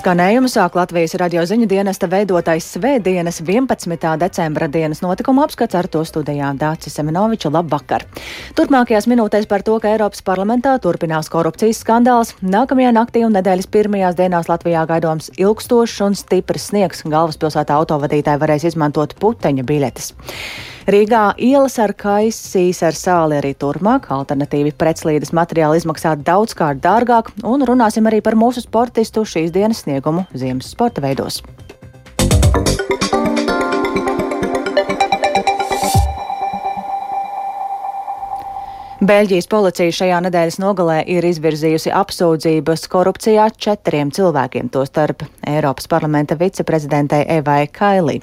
Skanējumu sāk Latvijas radio ziņu dienesta veidotais Svētdienas 11. decembra dienas notikuma apskats ar to studijā Dācis Semenoviča. Labvakar! Turpmākajās minūtēs par to, ka Eiropas parlamentā turpinās korupcijas skandāls. Nākamajā naktī un nedēļas pirmajās dienās Latvijā gaidāms ilgstošs un stiprs sniegs. Galvaspilsētā autovadītāji varēs izmantot puteņa biļetes. Rīgā ielas ar kaisīs ar sāli arī turpmāk. Alternatīvi pretslīdes materiāli izmaksā daudzkārt dārgāk, un runāsim arī par mūsu sportistu šīs dienas sniegumu ziemas sporta veidos. Beļģijas policija šajā nedēļas nogalē ir izvirzījusi apsūdzības korupcijā četriem cilvēkiem, tostarp Eiropas parlamenta viceprezidentei Evai Kailī.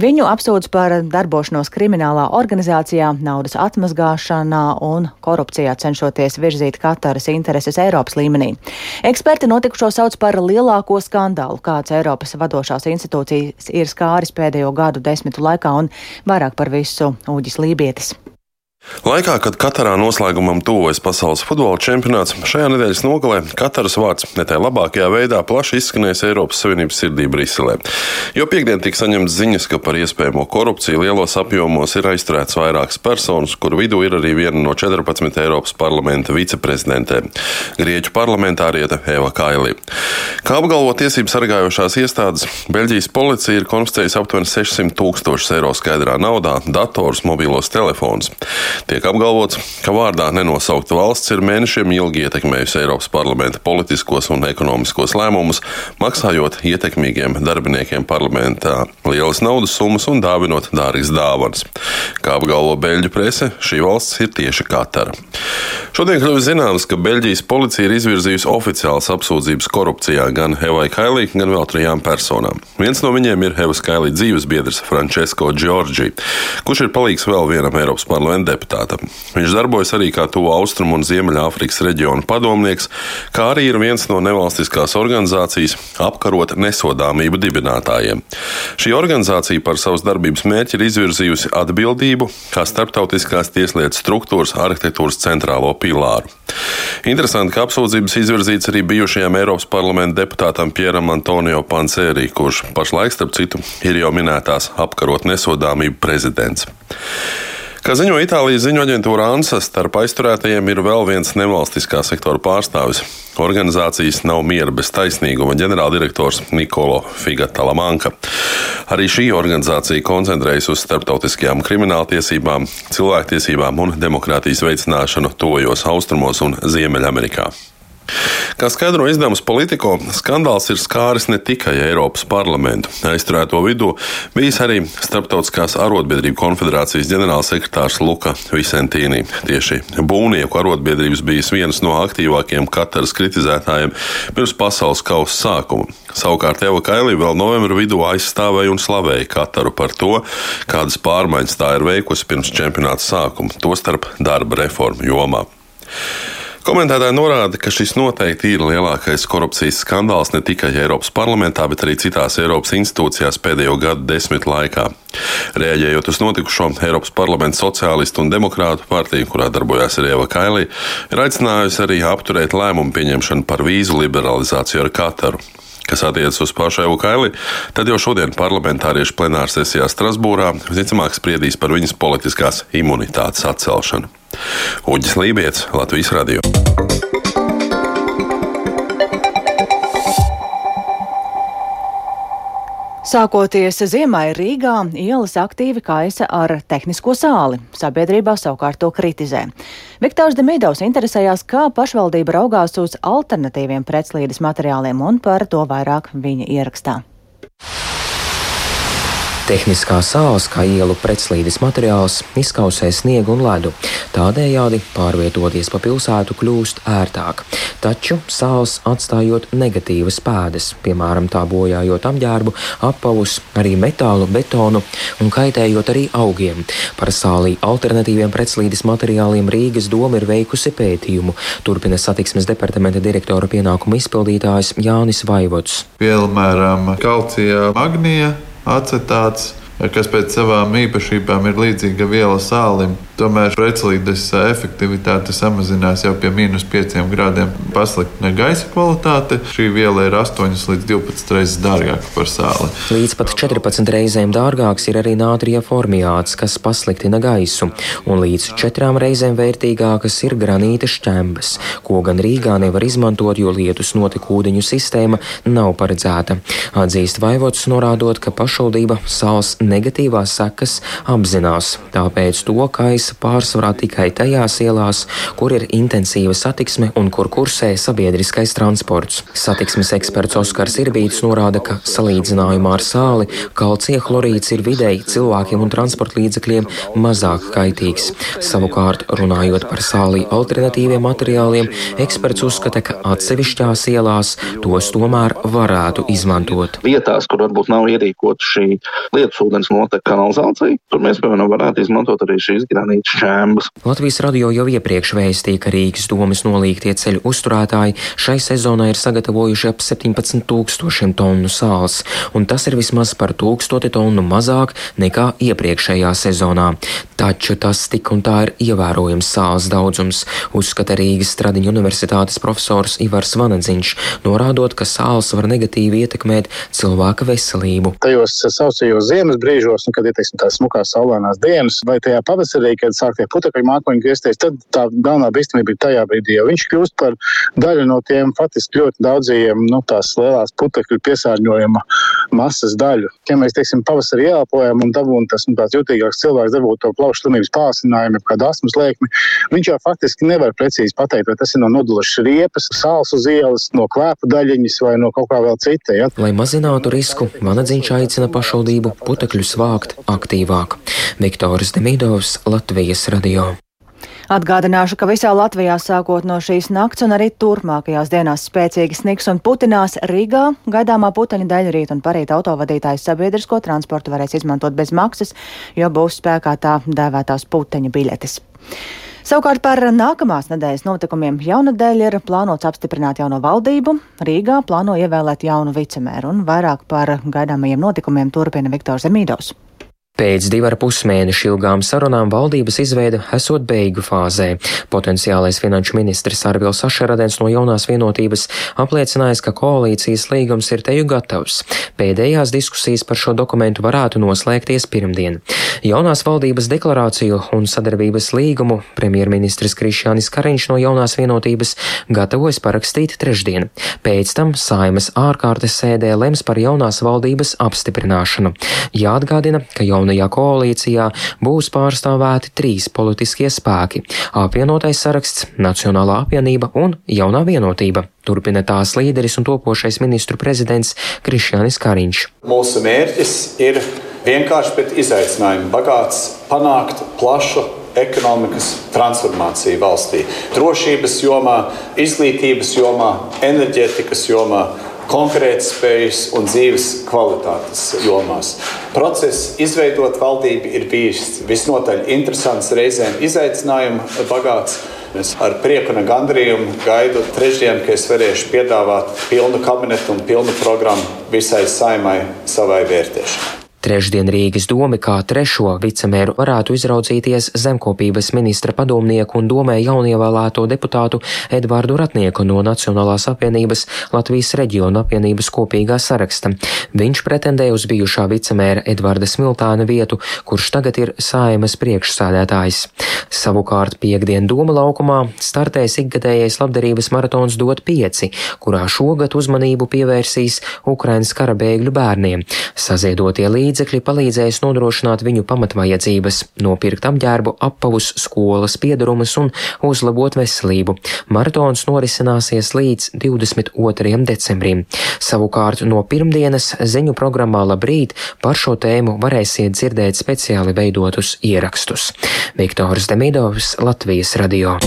Viņu apsūdz par darbošanos kriminālā organizācijā, naudas atmazgāšanā un korupcijā cenšoties virzīt Kataras intereses Eiropas līmenī. Eksperti notikušo sauc par lielāko skandālu, kāds Eiropas vadošās institūcijas ir skāris pēdējo gadu desmitu laikā un vairāk par visu Uģis Lībietis. Laikā, kad Katarā noslēgumam tuvojas pasaules futbola čempionāts, šajā nedēļas nogalē Kataras vārds ne tajā labākajā veidā plaši izskanēs Eiropas Savienības sirdī Briselē. Jo piekdien tika saņemts ziņas, ka par iespējamo korupciju lielos apjomos ir aizturēts vairākas personas, kuru vidū ir arī viena no 14 Eiropas parlamenta viceprezidentēm - Grieķu parlamentāriete Eva Kailī. Kā apgalvo tiesību sargājošās iestādes, Beļģijas policija ir konfiscējusi aptuveni 600 tūkstošus eiro skaidrā naudā, datorus, mobilos telefonus. Tiek apgalvots, ka vārdā nenosaukta valsts ir mēnešiem ilgi ietekmējusi Eiropas parlamenta politiskos un ekonomiskos lēmumus, maksājot ietekmīgiem darbiniekiem parlamentā lielas naudas summas un dāvinot dārgas dāvanas. Kā apgalvo Beļģu prese, šī valsts ir tieši Katara. Šodien kļuvis zināms, ka Beļģijas policija ir izvirzījusi oficiālas apsūdzības korupcijā gan Evai Kailī, gan vēl trijām personām. Viens no viņiem ir Evas Kailī dzīvesbiedrs Francesco Giorgi, kurš ir palīgs vēl vienam Eiropas parlamenta deputātam deputātam. Viņš darbojas arī kā Tuvu Austrumu un Ziemeļāfrikas reģiona padomnieks, kā arī ir viens no nevalstiskās organizācijas apkarot nesodāmību dibinātājiem. Šī organizācija par savas darbības mērķi ir izvirzījusi atbildību kā starptautiskās tieslietu struktūras arhitektūras centrālo pilāru. Interesanti, ka apsūdzības izvirzīts arī bijušajam Eiropas parlamenta deputātam Pieram Antonio Pansērī, kurš pašlaik, starp citu, ir jau minētās apkarot nesodāmību prezidents. Kā ziņo Itālijas ziņu aģentūra ANSA, starp aizturētajiem ir vēl viens nevalstiskā sektora pārstāvis. Organizācijas nav miera bez taisnīguma ģenerāldirektors Nikolo Figatalamanka. Arī šī organizācija koncentrējas uz starptautiskajām krimināltiesībām, cilvēktiesībām un demokrātijas veicināšanu tojos austrumos un Ziemeļamerikā. Kā skaidro izdevums Politico, skandāls ir skāris ne tikai Eiropas parlamentu. Aizturēto vidū bijis arī Starptautiskās arotbiedrību konfederācijas ģenerālsekretārs Luka Visentīni. Tieši būvnieku arotbiedrības bijis viens no aktīvākajiem Kataras kritizētājiem pirms pasaules kausa sākuma. Savukārt Eva Kailī vēl novembra vidū aizstāvēja un slavēja Kataru par to, kādas pārmaiņas tā ir veikusi pirms čempionāta sākuma, tostarp darba reformu jomā. Komentētāji norāda, ka šis noteikti ir lielākais korupcijas skandāls ne tikai Eiropas parlamentā, bet arī citās Eiropas institūcijās pēdējo gadu desmitu laikā. Rēģējot uz notikušo, Eiropas parlamenta sociālistu un demokrātu partija, kurā darbojās arī Eva Kailī, ir aicinājusi arī apturēt lēmumu pieņemšanu par vīzu liberalizāciju ar Kataru kas attiecas uz pašu Evu Kaili, tad jau šodien parlamentārieši plenārsesijā Strasbūrā visticamāk spriedīs par viņas politiskās imunitātes atcelšanu. Uģis Lībijams, Latvijas Radio. Sākoties ziemai Rīgā, ielas aktīvi kaisa ar tehnisko sāli. Sabiedrībā savukārt to kritizē. Viktors Demidovs interesējās, kā pašvaldība raugās uz alternatīviem pretslīdes materiāliem un par to vairāk viņa ierakstā. Tehniskā sāls, kā ielu pretslīdes materiāls, izkausē sniegu un ledu. Tādējādi pārvietoties pa pilsētu kļūst ērtāk. Taču sāls atstājot negatīvas pēdas, piemēram, tā bojājot apģērbu, apavus, arī metālu, betonu un kaitējot arī augiem. Par sālī alternatīviem pretslīdes materiāliem Rīgas doma ir veikusi pētījumu, turpina satiksmes departamenta direktora pienākumu izpildītājs Jānis Vaivots. Piemēram, kalcija magnija acetāts, kas pēc savām īpašībām ir līdzīga viela sālim. Tomēr pretslīdes efektivitāte samazinās jau pie mīnus 5 grādiem. Pasliktina gaisa kvalitāte. Šī viela ir 8 līdz 12 reizes dārgāka par sāli. Līdz pat 14 reizēm dārgāks ir arī nātrija formiāts, kas pasliktina gaisu, un līdz 4 reizēm vērtīgākas ir granīta šķembas, ko gan Rīgā nevar izmantot, jo lietus notekūdeņu sistēma nav paredzēta. Atzīst Vaivots, norādot, ka pašvaldība sāls negatīvās sekas apzinās, tāpēc to kaisa pārsvarā tikai tajās ielās, kur ir intensīva satiksme un kur kursē sabiedriskais transports. Satiksmes eksperts Oskars Irbīts norāda, ka salīdzinājumā ar sāli kalcija chlorīds ir vidēji cilvēkiem un transporta līdzekļiem mazāk kaitīgs. Savukārt, runājot par sālī alternatīviem materiāliem, eksperts uzskata, ka atsevišķās ielās tos tomēr varētu izmantot. Vietās, kur varbūt nav ierīkota šī lietus ūdens noteka kanalizācija, tur mēs, piemēram, varētu izmantot arī šīs granītas šēmbas. Latvijas radio jau iepriekš vēstīja, ka Rīgas domas nolīgtie ceļu uzturētāji šai sezonai ir sagatavojuši ap 17 tūkstošiem tonu sāls, un tas ir vismaz par tūkstoti tonu mazāk nekā iepriekšējā sezonā. Taču tas tik un tā ir ievērojams sāls daudzums, uzskata Rīgas Stradiņu universitātes profesors Ivars Vanadziņš, norādot, ka sāls var negatīvi ietekmēt cilvēka veselību. Tajos saucējos ziemas brīžos, kad ir teiksim, tās smukās saulainās dienas, vai tajā pavasarī, kad sāk tie putekļi mākoņi griezties, tad tā galvenā bīstamība ir tajā brīdī, jo viņš kļūst par daļu no tiem faktiski ļoti daudziem nu, tās lielās putekļu piesārņojuma masas daļu. Ja mēs, teiksim, pavasarī ieelpojam un dabūjam tas nu, jutīgāks cilvēks, dabūtu to plaušu slimības pārsinājumu, kādu asmas lēkmi, viņš jau faktiski nevar precīzi pateikt, vai tas ir no nodulas riepas, sāls uz ielas, no klēpa daļiņas vai no kaut kā vēl cita. Ja? Lai mazinātu risku, Vanadziņš aicina pašvaldību putekļus vākt aktīvāk. Viktors Demidovs. Latvijas radio. Atgādināšu, ka visā Latvijā sākot no šīs nakts un arī turpmākajās dienās spēcīgi sniks un putinās Rīgā gaidāmā puteņa daļa rīt un parīt autovadītājs sabiedrisko transportu varēs izmantot bez maksas, jo būs spēkā tā dēvētās puteņa biļetes. Savukārt par nākamās nedēļas notikumiem jaunadēļ ir plānots apstiprināt jauno valdību. Rīgā plāno ievēlēt jaunu vicemēru un vairāk par gaidāmajiem notikumiem turpina Viktors Emīdovs. Pēc divu ar pus mēnešu ilgām sarunām valdības izveida esot beigu fāzē. Potenciālais finanšu ministrs Arvils Ašeradens no jaunās vienotības apliecinājis, ka koalīcijas līgums ir teju gatavs. Pēdējās diskusijas par šo dokumentu varētu noslēgties pirmdien. Jaunās valdības deklarāciju un sadarbības līgumu premjerministrs Krišjānis Kariņš no jaunās vienotības gatavojas parakstīt trešdien. Pēc tam saimas ārkārtas sēdē lems par jaunās valdības apstiprināšanu. Jāatgādina, ka jaunā jaunajā koalīcijā būs pārstāvēti trīs politiskie spēki - apvienotais saraksts, Nacionālā apvienība un Jaunā vienotība. Turpina tās līderis un topošais ministru prezidents Krišjānis Kariņš. Mūsu mērķis ir vienkārši pēc izaicinājuma bagāts panākt plašu ekonomikas transformāciju valstī. Drošības jomā, izglītības jomā, enerģētikas jomā konkurētspējas un dzīves kvalitātes jomās. Process izveidot valdību ir bijis visnotaļ interesants, reizēm izaicinājumu bagāts. Es ar prieku un gandarījumu gaidu trešdienu, kad es varēšu piedāvāt pilnu kabinetu un pilnu programmu visai saimai savai vērtēšanai. Trešdien Rīgas domi kā trešo vicemēru varētu izraudzīties zemkopības ministra padomnieku un domē jaunievēlēto deputātu Edvardu Ratnieku no Nacionālās apvienības Latvijas reģiona apvienības kopīgā saraksta. Viņš pretendē uz bijušā vicemēra Edvarda Smiltāna vietu, kurš tagad ir saimas priekšsādētājs. Savukārt piekdien Doma laukumā startēs ikgadējais labdarības maratons dot pieci, kurā šogad uzmanību pievērsīs Ukrainas kara bēgļu bērniem. Saziedotie līdzi līdzekļi palīdzēs nodrošināt viņu pamatvajadzības, nopirkt apģērbu, apavus, skolas piedarumus un uzlabot veselību. Maratons norisināsies līdz 22. decembrim. Savukārt no pirmdienas ziņu programmā Labrīt par šo tēmu varēsiet dzirdēt speciāli veidotus ierakstus. Viktors Demidovs, Latvijas radio.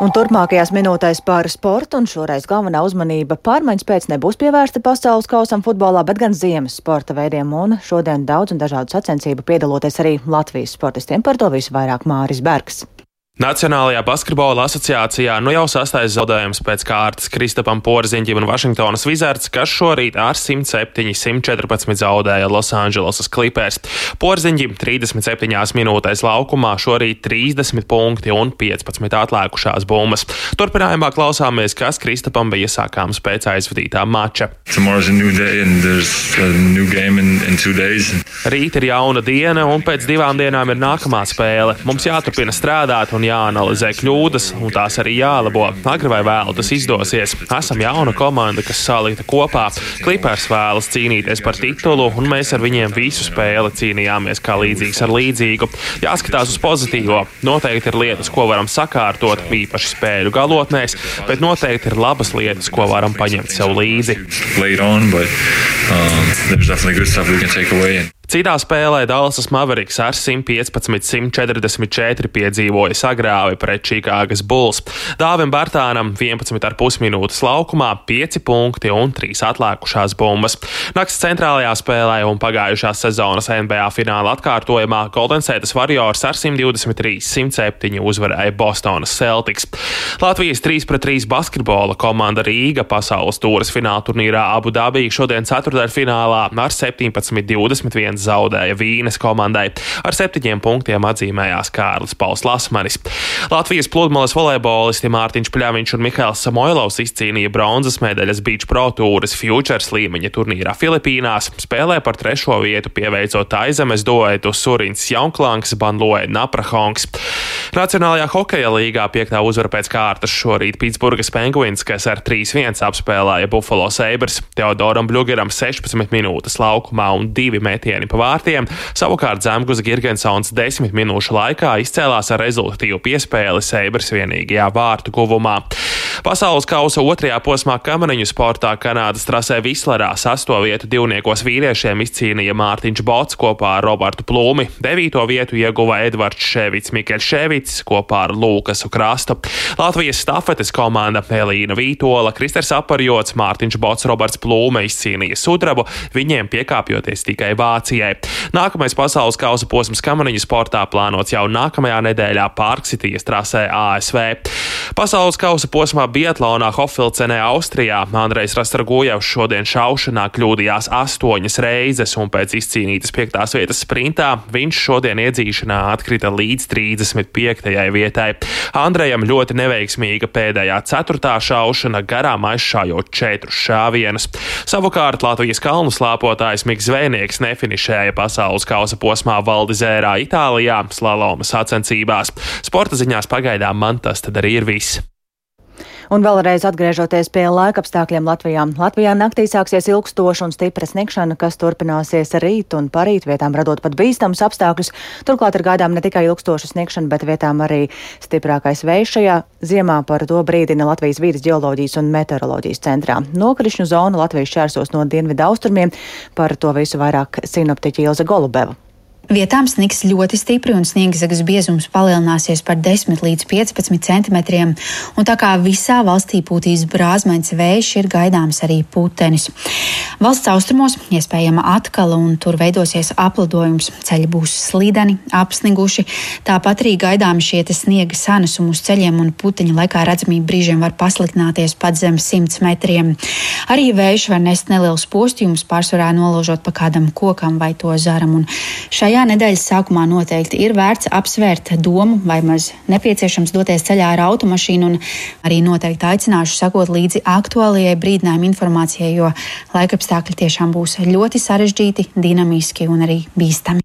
Un turpmākajās minūtēs par sportu, un šoreiz galvenā uzmanība pārmaiņas pēc nebūs pievērsta pasaules kausam futbolā, bet gan ziemas sporta veidiem, un šodien daudz un dažādu sacensību piedaloties arī Latvijas sportistiem. Par to visu vairāk Māris Bergs. Nacionālajā basketbola asociācijā nu jau sastais zaudējums pēc kārtas Kristapam Porziņģim un Vašingtonas Wizards, kas šorīt ar 107-114 zaudēja Losandželosas Clippers. Porziņģim 37 minūtēs laukumā šorīt 30 punkti un 15 atlēkušās bumbas. Turpinājumā klausāmies, kas Kristapam bija sākāms pēc aizvadītā mača. Rīt ir jauna diena un pēc divām dienām ir nākamā spēle. Mums jāturpina strādāt un jāanalizē kļūdas, un tās arī jālabo. Agri vai vēlu tas izdosies. Esam jauna komanda, kas salikta kopā. Klipers vēlas cīnīties par titulu, un mēs ar viņiem visu spēli cīnījāmies kā līdzīgs ar līdzīgu. Jāskatās uz pozitīvo. Noteikti ir lietas, ko varam sakārtot, īpaši spēļu galotnēs, bet noteikti ir labas lietas, ko varam paņemt sev līdzi. Later on, but, um, there's definitely good stuff we can take away. Citā spēlē Dallas Mavericks ar 115-144 piedzīvoja sagrāvi pret Čikāgas Bulls. Dāvim Bartānam 11,5 minūtes laukumā, 5 punkti un 3 atlēkušās bumbas. Nakts centrālajā spēlē un pagājušās sezonas NBA fināla atkārtojumā Golden State Warriors ar 123-107 uzvarēja Bostonas Celtics. Latvijas 3-3 basketbola komanda Rīga pasaules tūras fināla turnīrā Abu Dabī šodien ceturtdaļfinālā ar 17-21 zaudēja Vīnes komandai. Ar septiņiem punktiem atzīmējās Kārlis Pauls Lasmanis. Latvijas pludmales volejbolisti Mārtiņš Pļaviņš un Mihails Samoilovs izcīnīja bronzas medaļas Beach Pro Tours Futures līmeņa turnīrā Filipīnās. Spēlē par trešo vietu pieveicot aizemes duetu Surins Jaunklāns, Banloe Naprahongs. Nacionālajā hokeja līgā piektā uzvara pēc kārtas šorīt Pitsburgas Penguins, kas ar 3-1 apspēlēja Buffalo Sabres. Teodoram Blugeram 16 minūtes laukumā un 2 metieni pa vārtiem. Savukārt Zemgus Girgensons desmit minūšu laikā izcēlās ar rezultatīvu piespēli Seibras vienīgajā vārtu guvumā. Pasaules kausa otrajā posmā kamaniņu sportā Kanādas trasē Vislerā sasto vietu divniekos vīriešiem izcīnīja Mārtiņš Bots kopā ar Robertu Plūmi. Devīto vietu ieguva Edvards Ševits Mikels Ševits kopā ar Lūkasu Krastu. Latvijas stafetes komanda Elīna Vītola, Kristers Aparjots, Mārtiņš Bots, Roberts Plūme izcīnīja sudrabu, viņiem piekāpjoties tikai Vācijā. Latvijai. Nākamais pasaules kausa posms kamaniņu sportā plānots jau nākamajā nedēļā Pārksitijas trasē ASV. Pasaules kausa posmā Biatlonā Hofilcenē Austrijā Andrejs Rastargojevs šodien šaušanā kļūdījās astoņas reizes un pēc izcīnītas piektās vietas sprintā viņš šodien iedzīšanā atkrita līdz 35. vietai. Andrejam ļoti neveiksmīga pēdējā ceturtā šaušana garām aizšājot četrus šāvienus. Savukārt Latvijas kalnu slāpotājs Miks Zvēnieks nefinišē finišēja pasaules kausa posmā Valdizērā, Itālijā, slaloma sacensībās. Sporta ziņās pagaidām man tas tad arī ir viss. Un vēlreiz atgriežoties pie laikapstākļiem Latvijā. Latvijā naktī sāksies ilgstoša un stipra sniegšana, kas turpināsies rīt un parīt vietām radot pat bīstamus apstākļus. Turklāt ir gaidām ne tikai ilgstoša sniegšana, bet vietām arī stiprākais vējš šajā ziemā par to brīdina Latvijas vīdes geoloģijas un meteoroloģijas centrā. Nokrišņu zonu Latvijas šķērsos no dienvidu austrumiem, par to visu vairāk sinoptiķi Ilza Golubeva. Vietām sniks ļoti stipri un sniegzagas biezums palielināsies par 10 līdz 15 centimetriem, un tā kā visā valstī pūtīs brāzmains vējš, ir gaidāms arī putenis. Valsts austrumos iespējama atkala un tur veidosies aplidojums, ceļi būs slīdeni, apsniguši, tāpat arī gaidām šie sniega sanesumi uz ceļiem un puteņa laikā redzamība brīžiem var pasliktināties pat zem 100 metriem. Arī vējš var nest nelielus postījumus, pārsvarā noložot pa kādam kokam vai to zaram. Un šajā nedēļas sākumā noteikti ir vērts apsvērt domu, vai maz nepieciešams doties ceļā ar automašīnu, un arī noteikti aicināšu sakot līdzi aktuālajai brīdinājuma informācijai, jo laikapstākļi tiešām būs ļoti sarežģīti, dinamiski un arī bīstami.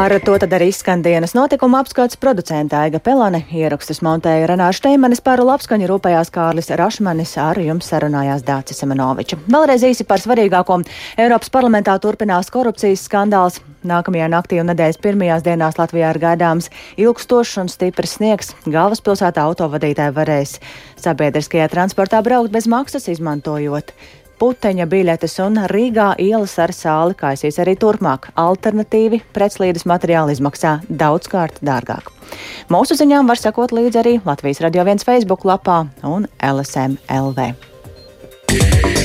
Ar to tad arī skan dienas notikuma apskats producenta Aiga Pelane, ierakstus montēja Renāša Teimanis, par labskaņu rūpējās Kārlis Rašmanis, ar jums sarunājās Dācis Semenoviča. Vēlreiz īsi par svarīgāko. Eiropas parlamentā turpinās korupcijas skandāls. Nākamajā naktī un nedēļas pirmajās dienās Latvijā ir gaidāms ilgstošs un stiprs sniegs. Galvaspilsētā autovadītāji varēs sabiedriskajā transportā braukt bez maksas, izmantojot puteņa biļetes un Rīgā ielas ar sāli kaisīs arī turpmāk. Alternatīvi pretslīdes materiāli izmaksā daudzkārt dārgāk. Mūsu ziņām var sekot līdzi arī Latvijas Radio 1 Facebook lapā un LSM LV. Yeah.